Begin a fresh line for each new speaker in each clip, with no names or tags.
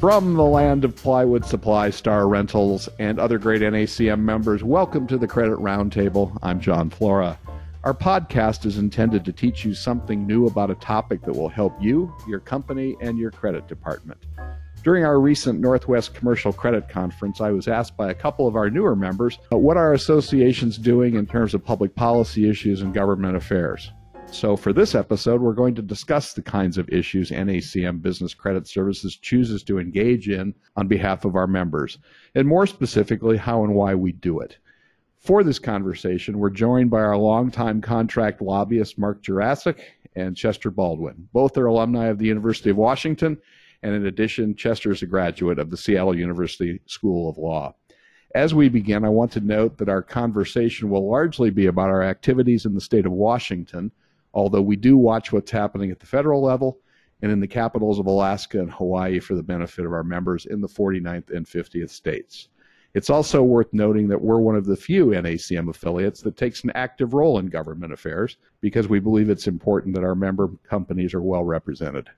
From the land of plywood supply, Star Rentals, and other great NACM members, welcome to the Credit Roundtable. I'm Jon Flora. Our podcast is intended to teach you something new about a topic that will help you, your company, and your credit department. During our recent Northwest Commercial Credit Conference, I was asked by a couple of our newer members what our association's doing in terms of public policy issues and government affairs. So, for this episode, we're going to discuss the kinds of issues NACM Business Credit Services chooses to engage in on behalf of our members, and more specifically, how and why we do it. For this conversation, we're joined by our longtime contract lobbyist, Mark Gjurasic, and Chester Baldwin. Both are alumni of the University of Washington, and in addition, Chester is a graduate of the Seattle University School of Law. As we begin, I want to note that our conversation will largely be about our activities in the state of Washington although we do watch what's happening at the federal level and in the capitals of Alaska and Hawaii for the benefit of our members in the 49th and 50th states. It's also worth noting that we're one of the few NACM affiliates that takes an active role in government affairs because we believe it's important that our member companies are well represented.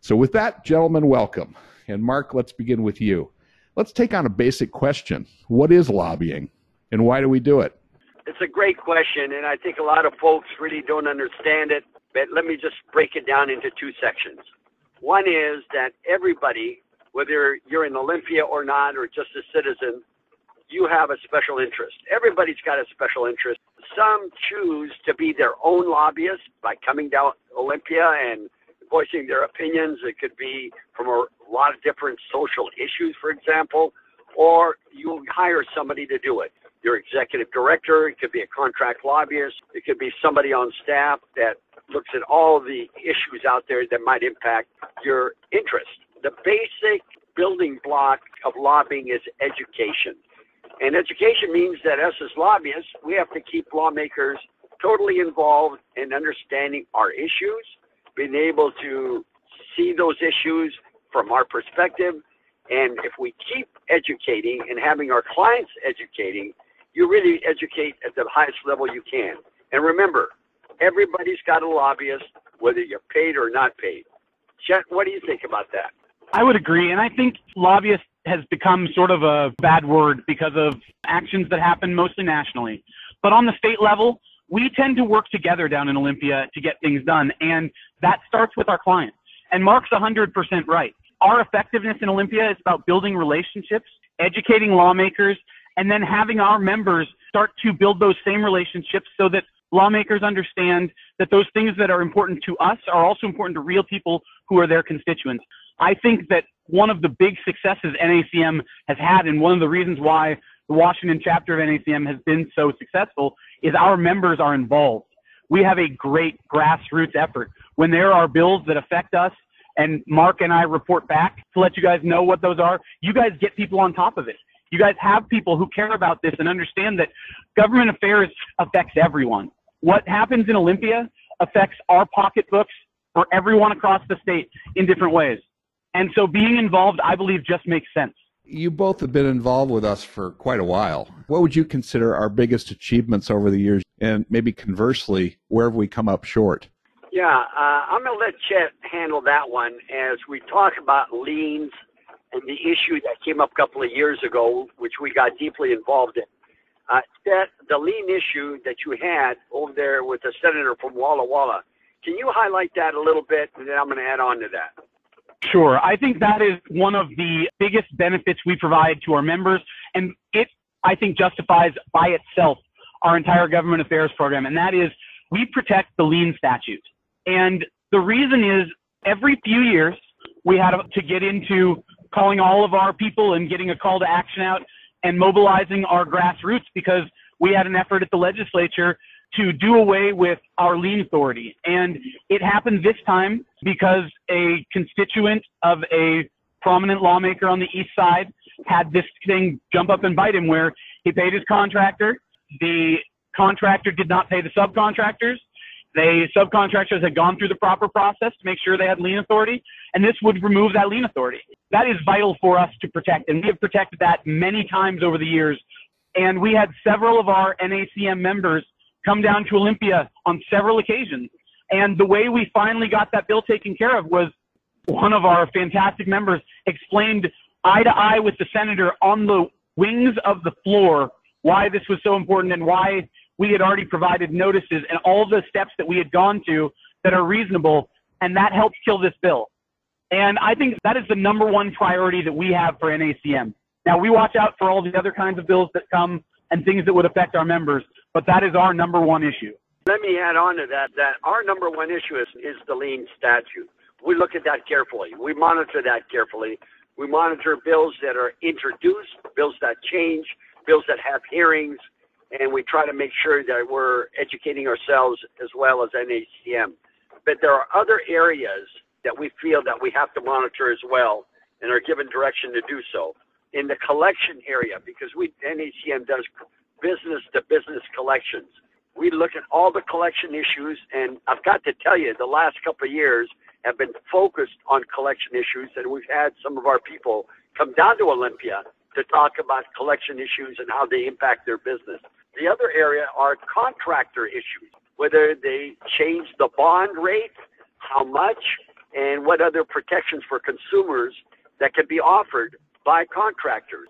So, with that, gentlemen, welcome. And Mark, let's begin with you. Let's take on a basic question What is lobbying and why do we do it?
It's a great question, and I think a lot of folks really don't understand it. But let me just break it down into two sections. One is that everybody, whether you're in Olympia or not, or just a citizen, you have a special interest. Everybody's got a special interest. Some choose to be their own lobbyists by coming down Olympia and voicing their opinions. It could be from a lot of different social issues, for example, or you hire somebody to do it your executive director, it could be a contract lobbyist, it could be somebody on staff that looks at all the issues out there that might impact your interest. The basic building block of lobbying is education. And education means that us as lobbyists, we have to keep lawmakers totally involved in understanding our issues, being able to see those issues from our perspective. And if we keep educating and having our clients educating, you really educate at the highest level you can. And remember, everybody's got a lobbyist, whether you're paid or not paid. Chet, what do you think about that?
I would agree. And I think lobbyist has become sort of a bad word because of actions that happen mostly nationally. But on the state level, we tend to work together down in Olympia to get things done. And that starts with our clients. And Mark's 100% right. Our effectiveness in Olympia is about building relationships, educating lawmakers, and then having our members start to build those same relationships so that lawmakers understand that those things that are important to us are also important to real people who are their constituents. I think that one of the big successes NACM has had, and one of the reasons why the Washington chapter of NACM has been so successful, is our members are involved. We have a great grassroots effort. When there are bills that affect us, and Mark and I report back to let you guys know what those are, you guys get people on top of it. You guys have people who care about this and understand that government affairs affects everyone. What happens in Olympia affects our pocketbooks for everyone across the state in different ways. And so being involved, I believe, just makes sense.
You both have been involved with us for quite a while. What would you consider our biggest achievements over the years? And maybe conversely, where have we come up short?
Yeah, uh, I'm going to let Chet handle that one as we talk about liens and the issue that came up a couple of years ago, which we got deeply involved in. Uh, that the lien issue that you had over there with the senator from Walla Walla. Can you highlight that a little bit, and then I'm going to add on to that.
Sure. I think that is one of the biggest benefits we provide to our members, and it, I think, justifies by itself our entire government affairs program, and that is we protect the lien statute. And the reason is every few years we had to get into calling all of our people and getting a call to action out and mobilizing our grassroots because we had an effort at the legislature to do away with our lien authority. And it happened this time because a constituent of a prominent lawmaker on the east side had this thing jump up and bite him where he paid his contractor. The contractor did not pay the subcontractors. The subcontractors had gone through the proper process to make sure they had lien authority, and this would remove that lien authority. That is vital for us to protect, and we have protected that many times over the years. And we had several of our NACM members come down to Olympia on several occasions. And the way we finally got that bill taken care of was one of our fantastic members explained eye to eye with the senator on the wings of the floor why this was so important and why we had already provided notices and all the steps that we had gone to that are reasonable. And that helped kill this bill. And I think that is the number one priority that we have for NACM. Now we watch out for all the other kinds of bills that come and things that would affect our members, but that is our number one issue.
Let me add on to that that our number one issue is, is the lien statute. We look at that carefully. We monitor that carefully. We monitor bills that are introduced, bills that change, bills that have hearings, and we try to make sure that we're educating ourselves as well as NACM. But there are other areas that we feel that we have to monitor as well and are given direction to do so. In the collection area, because we NACM does business to business collections. We look at all the collection issues, and I've got to tell you, the last couple of years have been focused on collection issues, and we've had some of our people come down to Olympia to talk about collection issues and how they impact their business. The other area are contractor issues, whether they change the bond rate, how much, and what other protections for consumers that can be offered by contractors.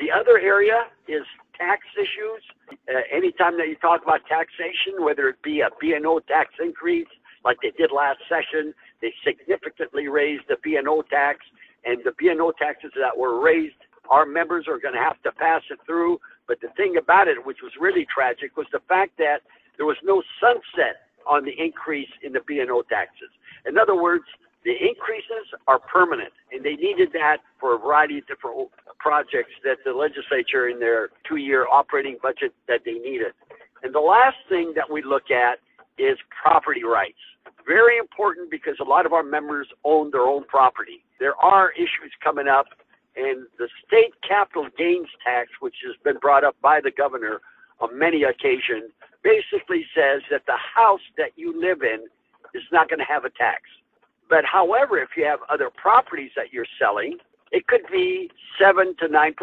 The other area is tax issues. Uh, anytime that you talk about taxation, whether it be a B&O tax increase, like they did last session, they significantly raised the B&O tax, and the B&O taxes that were raised our members are going to have to pass it through. But the thing about it, which was really tragic, was the fact that there was no sunset on the increase in the B&O taxes. In other words, the increases are permanent, and they needed that for a variety of different projects that the legislature in their two-year operating budget that they needed. And the last thing that we look at is property rights. Very important because a lot of our members own their own property. There are issues coming up and the state capital gains tax, which has been brought up by the governor on many occasions, basically says that the house that you live in is not going to have a tax. But however, if you have other properties that you're selling, it could be 7 to 9%,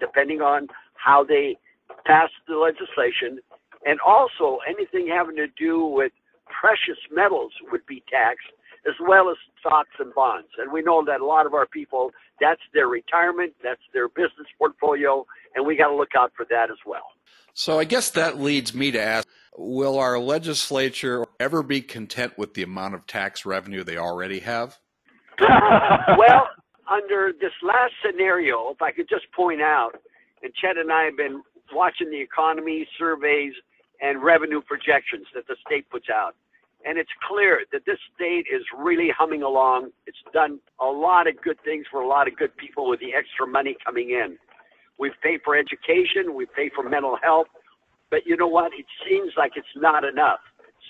depending on how they pass the legislation. And also, anything having to do with precious metals would be taxed as well as stocks and bonds. And we know that a lot of our people, that's their retirement, that's their business portfolio, and we got to look out for that as well.
So I guess that leads me to ask Will our legislature ever be content with the amount of tax revenue they already have?
well, under this last scenario, if I could just point out, and Chet and I have been watching the economy surveys and revenue projections that the state puts out. And it's clear that this state is really humming along. It's done a lot of good things for a lot of good people with the extra money coming in. We've paid for education, we've paid for mental health, but you know what? It seems like it's not enough.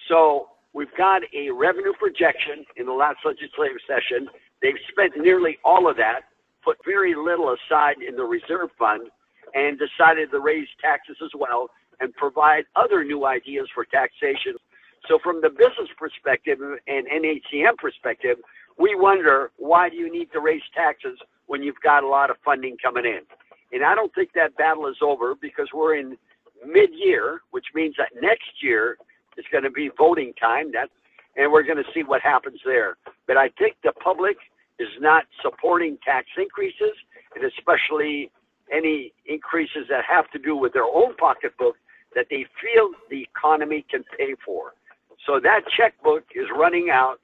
So we've got a revenue projection in the last legislative session. They've spent nearly all of that, put very little aside in the reserve fund, and decided to raise taxes as well and provide other new ideas for taxation so from the business perspective and NACM perspective, we wonder why do you need to raise taxes when you've got a lot of funding coming in? And I don't think that battle is over because we're in mid-year, which means that next year is going to be voting time. That, and we're going to see what happens there. But I think the public is not supporting tax increases, and especially any increases that have to do with their own pocketbook that they feel the economy can pay for. So that checkbook is running out,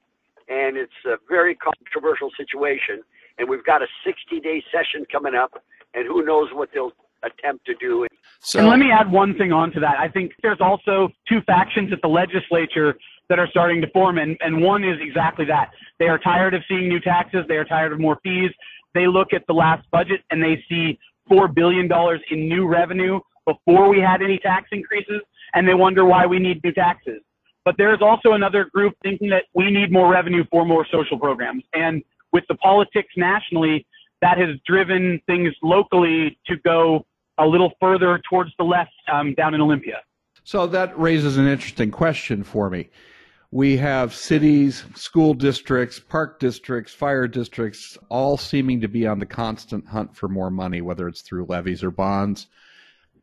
and it's a very controversial situation. And we've got a 60 day session coming up, and who knows what they'll attempt to do.
So, and let me add one thing on to that. I think there's also two factions at the legislature that are starting to form, and, and one is exactly that. They are tired of seeing new taxes, they are tired of more fees. They look at the last budget and they see $4 billion in new revenue before we had any tax increases, and they wonder why we need new taxes. But there's also another group thinking that we need more revenue for more social programs. And with the politics nationally, that has driven things locally to go a little further towards the left um, down in Olympia.
So that raises an interesting question for me. We have cities, school districts, park districts, fire districts, all seeming to be on the constant hunt for more money, whether it's through levies or bonds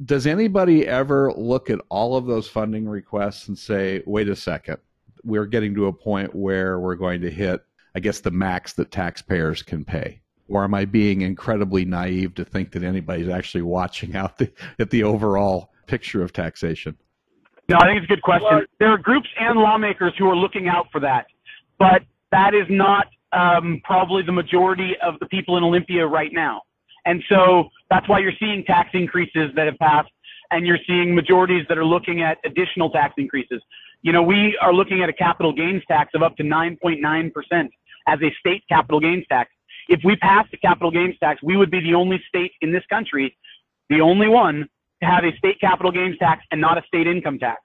does anybody ever look at all of those funding requests and say, wait a second, we're getting to a point where we're going to hit I guess, the max that taxpayers can pay? Or am I being incredibly naive to think that anybody's actually watching out the, at the overall picture of taxation?
No, I think it's a good question. There are groups and lawmakers who are looking out for that, but that is not um, probably the majority of the people in Olympia right now. And so that's why you're seeing tax increases that have passed, and you're seeing majorities that are looking at additional tax increases. You know, we are looking at a capital gains tax of up to 9.9% as a state capital gains tax. If we passed the capital gains tax, we would be the only state in this country, the only one to have a state capital gains tax and not a state income tax.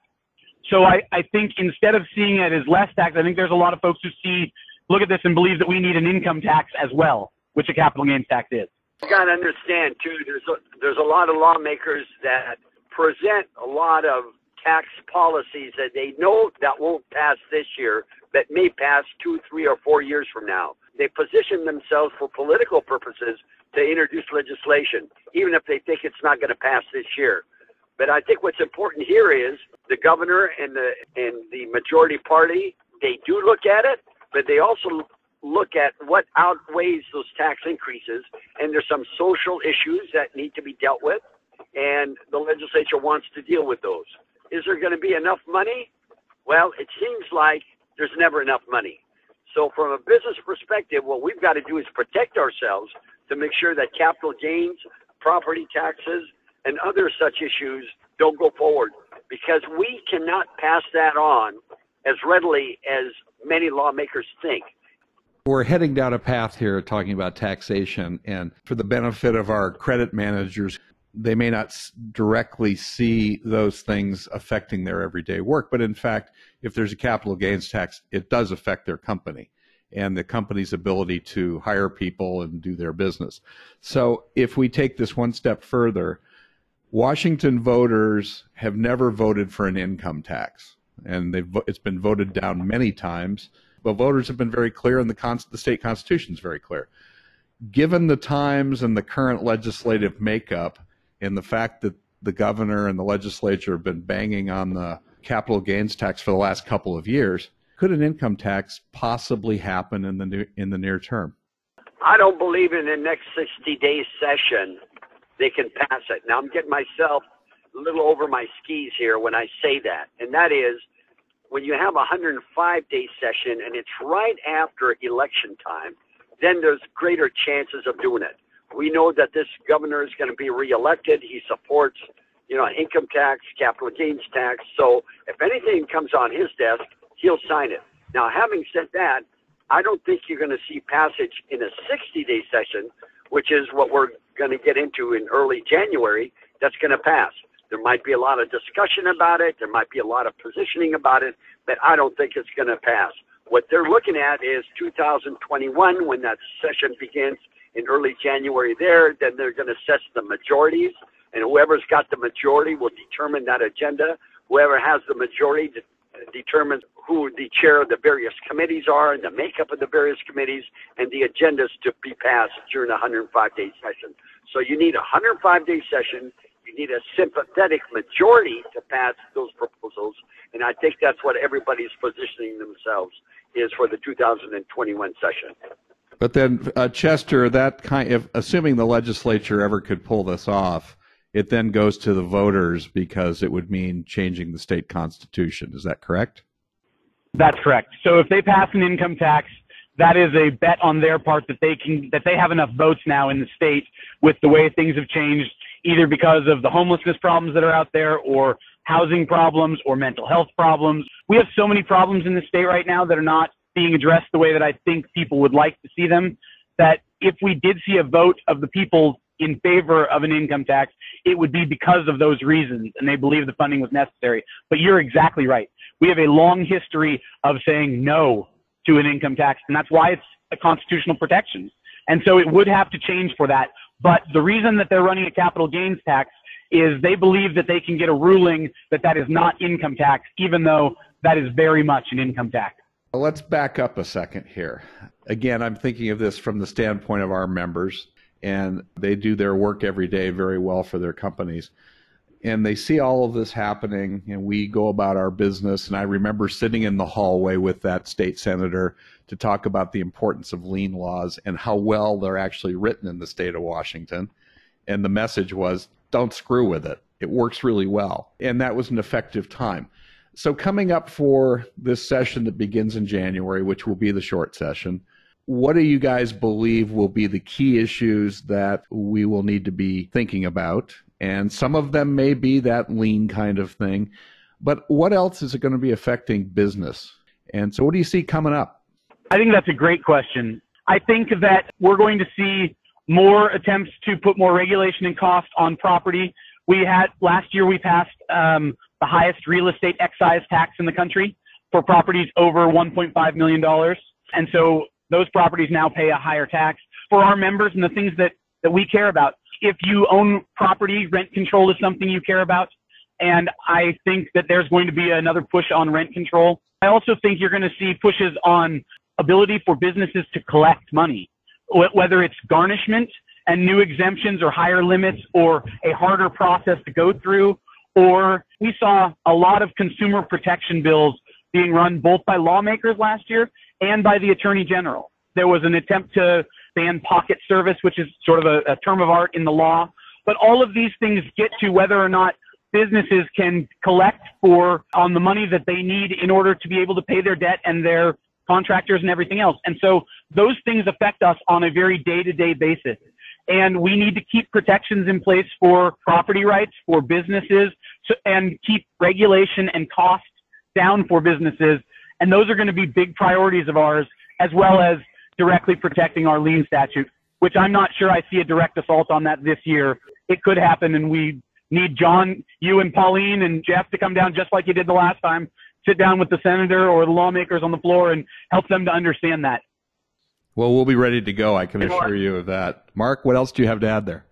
So I, I think instead of seeing it as less tax, I think there's a lot of folks who see, look at this and believe that we need an income tax as well, which a capital gains tax is.
You got to understand too. There's a, there's a lot of lawmakers that present a lot of tax policies that they know that won't pass this year, but may pass two, three, or four years from now. They position themselves for political purposes to introduce legislation, even if they think it's not going to pass this year. But I think what's important here is the governor and the and the majority party they do look at it, but they also look at what outweighs those tax increases. And there's some social issues that need to be dealt with, and the legislature wants to deal with those. Is there going to be enough money? Well, it seems like there's never enough money. So, from a business perspective, what we've got to do is protect ourselves to make sure that capital gains, property taxes, and other such issues don't go forward because we cannot pass that on as readily as many lawmakers think.
We're heading down a path here talking about taxation, and for the benefit of our credit managers, they may not directly see those things affecting their everyday work. But in fact, if there's a capital gains tax, it does affect their company and the company's ability to hire people and do their business. So if we take this one step further, Washington voters have never voted for an income tax, and it's been voted down many times but voters have been very clear, and the, the state constitution is very clear. Given the times and the current legislative makeup, and the fact that the governor and the legislature have been banging on the capital gains tax for the last couple of years, could an income tax possibly happen in the new, in the near term?
I don't believe in the next 60 day session they can pass it. Now I'm getting myself a little over my skis here when I say that, and that is when you have a 105 day session and it's right after election time, then there's greater chances of doing it. We know that this governor is going to be reelected. He supports, you know, income tax, capital gains tax. So if anything comes on his desk, he'll sign it. Now, having said that, I don't think you're going to see passage in a 60 day session, which is what we're going to get into in early January, that's going to pass. There might be a lot of discussion about it. There might be a lot of positioning about it, but I don't think it's going to pass. What they're looking at is 2021 when that session begins in early January there. Then they're going to assess the majorities, and whoever's got the majority will determine that agenda. Whoever has the majority determines who the chair of the various committees are and the makeup of the various committees and the agendas to be passed during a 105 day session. So you need a 105 day session you need a sympathetic majority to pass those proposals, and I think that's what everybody's positioning themselves is for the 2021 session.
But then, uh, Chester, that kind of assuming the legislature ever could pull this off, it then goes to the voters because it would mean changing the state constitution. Is that correct?
That's correct. So if they pass an income tax, that is a bet on their part that they can that they have enough votes now in the state with the way things have changed either because of the homelessness problems that are out there or housing problems or mental health problems. We have so many problems in the state right now that are not being addressed the way that I think people would like to see them that if we did see a vote of the people in favor of an income tax, it would be because of those reasons and they believe the funding was necessary. But you're exactly right. We have a long history of saying no to an income tax, and that's why it's a constitutional protection. And so it would have to change for that. But the reason that they're running a capital gains tax is they believe that they can get a ruling that that is not income tax, even though that is very much an income tax.
Let's back up a second here. Again, I'm thinking of this from the standpoint of our members, and they do their work every day very well for their companies. And they see all of this happening, and we go about our business. And I remember sitting in the hallway with that state senator to talk about the importance of lien laws and how well they're actually written in the state of Washington. And the message was don't screw with it. It works really well. And that was an effective time. So, coming up for this session that begins in January, which will be the short session, what do you guys believe will be the key issues that we will need to be thinking about? And some of them may be that lien kind of thing. But what else is it going to be affecting business? And so, what do you see coming up?
I think that's a great question. I think that we're going to see more attempts to put more regulation and cost on property. We had last year we passed um, the highest real estate excise tax in the country for properties over 1.5 million dollars, and so those properties now pay a higher tax for our members and the things that that we care about. If you own property, rent control is something you care about. And I think that there's going to be another push on rent control. I also think you're going to see pushes on ability for businesses to collect money, whether it's garnishment and new exemptions or higher limits or a harder process to go through. Or we saw a lot of consumer protection bills being run both by lawmakers last year and by the attorney general. There was an attempt to ban pocket service, which is sort of a, a term of art in the law. But all of these things get to whether or not businesses can collect for on the money that they need in order to be able to pay their debt and their contractors and everything else. And so those things affect us on a very day to day basis. And we need to keep protections in place for property rights, for businesses, and keep regulation and cost down for businesses. And those are going to be big priorities of ours, as well as directly protecting our lien statute, which I'm not sure I see a direct assault on that this year. It could happen, and we need Jon, you and Pauline and Jeff to come down just like you did the last time, sit down with the senator or the lawmakers on the floor and help them to understand that.
Well, we'll be ready to go. I can assure you of that. Mark, what else do you have to add there?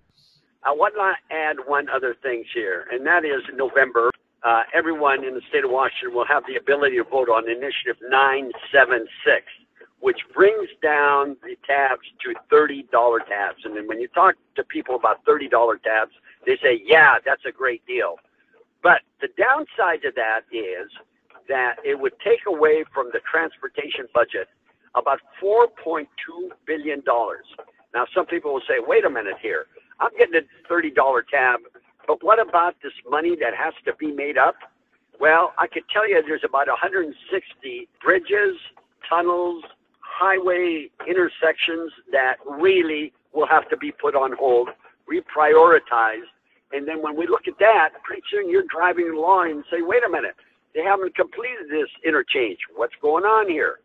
I want to add one other thing here, and that is in November, uh, everyone in the state of Washington will have the ability to vote on Initiative 976, which brings down the tabs to $30 tabs. And then when you talk to people about $30 tabs, they say, yeah, that's a great deal. But the downside to that is that it would take away from the transportation budget about $4.2 billion. Now, some people will say, wait a minute here. I'm getting a $30 tab, but what about this money that has to be made up? Well, I could tell you there's about 160 bridges, tunnels, highway intersections that really will have to be put on hold reprioritized. And then when we look at that, pretty soon you're driving along and say, wait a minute, they haven't completed this interchange. What's going on here?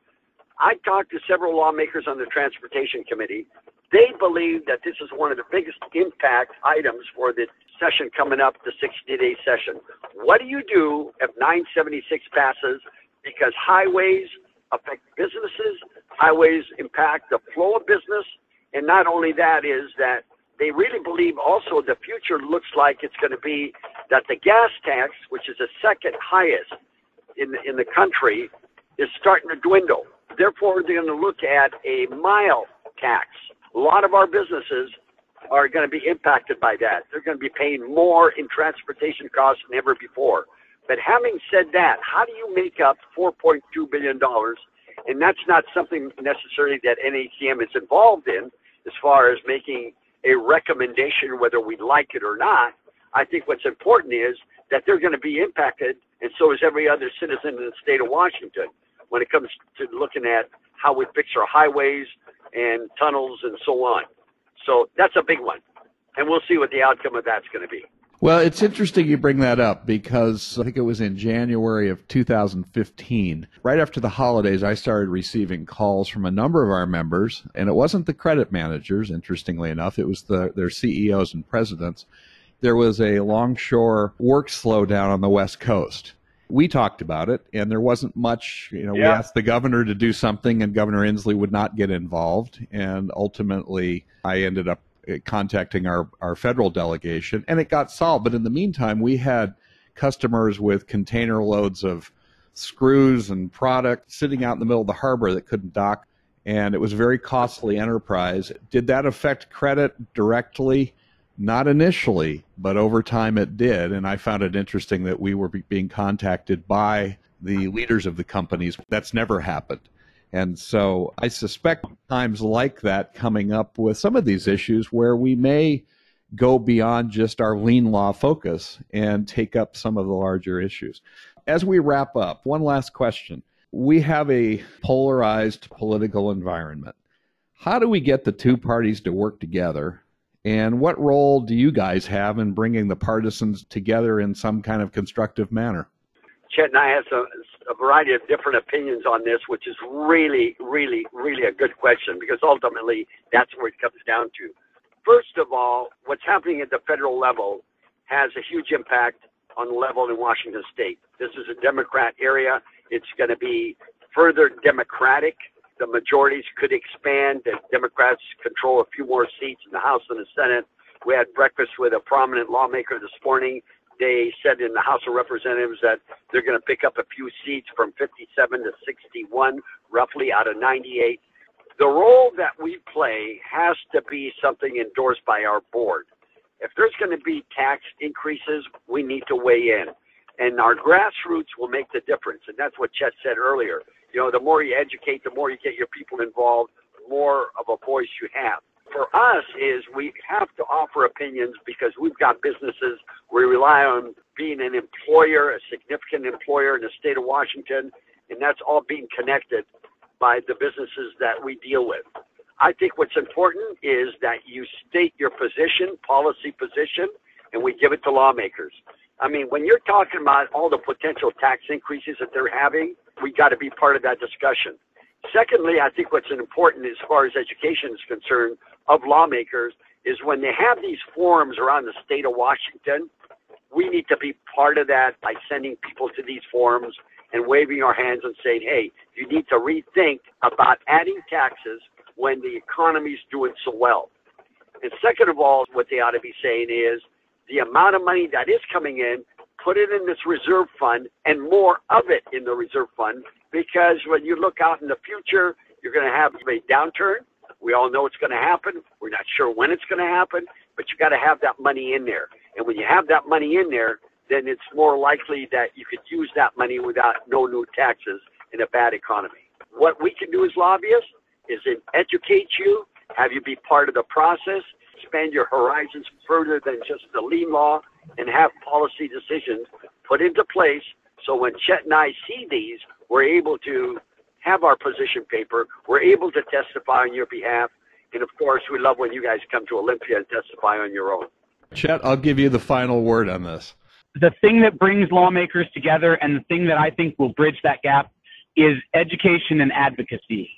I talked to several lawmakers on the Transportation Committee. They believe that this is one of the biggest impact items for the session coming up, the 60 day session. What do you do if 976 passes? Because highways affect businesses, highways impact the flow of business, and not only that is that they really believe also the future looks like it's going to be that the gas tax, which is the second highest in the, in the country, is starting to dwindle. Therefore, they're going to look at a mile tax. A lot of our businesses are going to be impacted by that. They're going to be paying more in transportation costs than ever before. But having said that, how do you make up $4.2 billion? And that's not something necessarily that NACM is involved in as far as making a recommendation whether we like it or not. I think what's important is that they're going to be impacted, and so is every other citizen in the state of Washington when it comes to looking at how we fix our highways and tunnels and so on. So that's a big one. And we'll see what the outcome of that's going to be.
Well, it's interesting you bring that up because I think it was in January of 2015. Right after the holidays, I started receiving calls from a number of our members, and it wasn't the credit managers, interestingly enough, it was the, their CEOs and presidents. There was a longshore work slowdown on the West Coast. We talked about it, and there wasn't much. You know, yeah. we asked the governor to do something, and Governor Inslee would not get involved. And ultimately, I ended up Uh, contacting our, our federal delegation, and it got solved. But in the meantime, we had customers with container loads of screws and product sitting out in the middle of the harbor that couldn't dock, and it was a very costly enterprise. Did that affect credit directly? Not initially, but over time it did. And I found it interesting that we were being contacted by the leaders of the companies. That's never happened. And so I suspect times like that coming up with some of these issues where we may go beyond just our lien law focus and take up some of the larger issues. As we wrap up, one last question. We have a polarized political environment. How do we get the two parties to work together? And what role do you guys have in bringing the partisans together in some kind of constructive manner?
Chet and I have a, a variety of different opinions on this, which is really, really, really a good question because ultimately that's where it comes down to. First of all, what's happening at the federal level has a huge impact on the level in Washington state. This is a Democrat area. It's going to be further Democratic. The majorities could expand. The Democrats control a few more seats in the House and the Senate. We had breakfast with a prominent lawmaker this morning. They said in the House of Representatives that they're going to pick up a few seats from 57 to 61, roughly out of 98. The role that we play has to be something endorsed by our board. If there's going to be tax increases, we need to weigh in. And our grassroots will make the difference. And that's what Chet said earlier. You know, the more you educate, the more you get your people involved, the more of a voice you have. For us is we have to offer opinions because we've got businesses. We rely on being an employer, a significant employer in the state of Washington, and that's all being connected by the businesses that we deal with. I think what's important is that you state your position, policy position, and we give it to lawmakers. I mean, when you're talking about all the potential tax increases that they're having, we got to be part of that discussion. Secondly, I think what's important as far as education is concerned of lawmakers is when they have these forums around the state of Washington, we need to be part of that by sending people to these forums and waving our hands and saying, hey, you need to rethink about adding taxes when the economy's doing so well. And second of all, what they ought to be saying is the amount of money that is coming in, put it in this reserve fund and more of it in the reserve fund because when you look out in the future, you're going to have a downturn. We all know it's going to happen. We're not sure when it's going to happen, but you got to have that money in there. And when you have that money in there, then it's more likely that you could use that money without no new taxes in a bad economy. What we can do as lobbyists is educate you, have you be part of the process, expand your horizons further than just the lien law, and have policy decisions put into place so when Chet and I see these, we're able to have our position paper, we're able to testify on your behalf, and of course, we love when you guys come to Olympia and testify on your own.
Chet, I'll give you the final word on this.
The thing that brings lawmakers together and the thing that I think will bridge that gap is education and advocacy.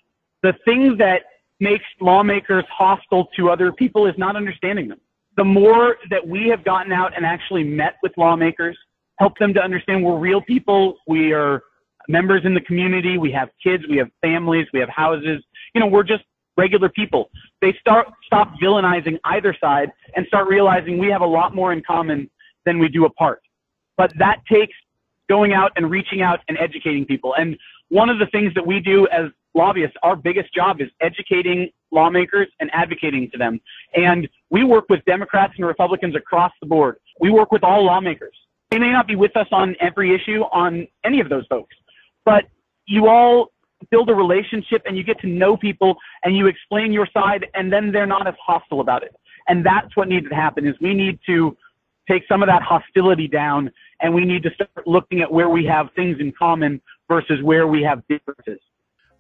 The thing that makes lawmakers hostile to other people is not understanding them. The more that we have gotten out and actually met with lawmakers, help them to understand we're real people, we are members in the community, we have kids, we have families, we have houses, you know, we're just regular people. They start stop villainizing either side and start realizing we have a lot more in common than we do apart. But that takes going out and reaching out and educating people. And one of the things that we do as lobbyists, our biggest job is educating lawmakers and advocating to them. And we work with Democrats and Republicans across the board. We work with all lawmakers. They may not be with us on every issue on any of those folks, but you all build a relationship and you get to know people and you explain your side and then they're not as hostile about it. And that's what needs to happen is we need to take some of that hostility down and we need to start looking at where we have things in common versus where we have differences.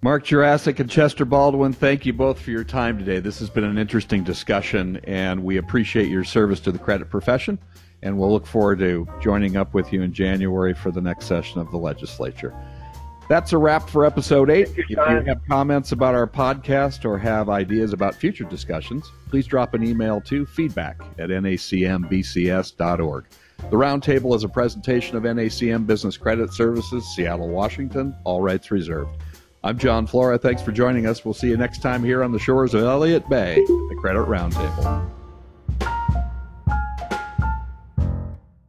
Mark Gjurasic and Chester Baldwin, thank you both for your time today. This has been an interesting discussion, and we appreciate your service to the credit profession. And we'll look forward to joining up with you in January for the next session of the legislature. That's a wrap for episode eight. If you have comments about our podcast or have ideas about future discussions, please drop an email to feedback at nacmbcs.org. The Roundtable is a presentation of NACM Business Credit Services, Seattle, Washington, all rights reserved. I'm Jon Flora. Thanks for joining us. We'll see you next time here on the shores of Elliott Bay, the Credit Roundtable.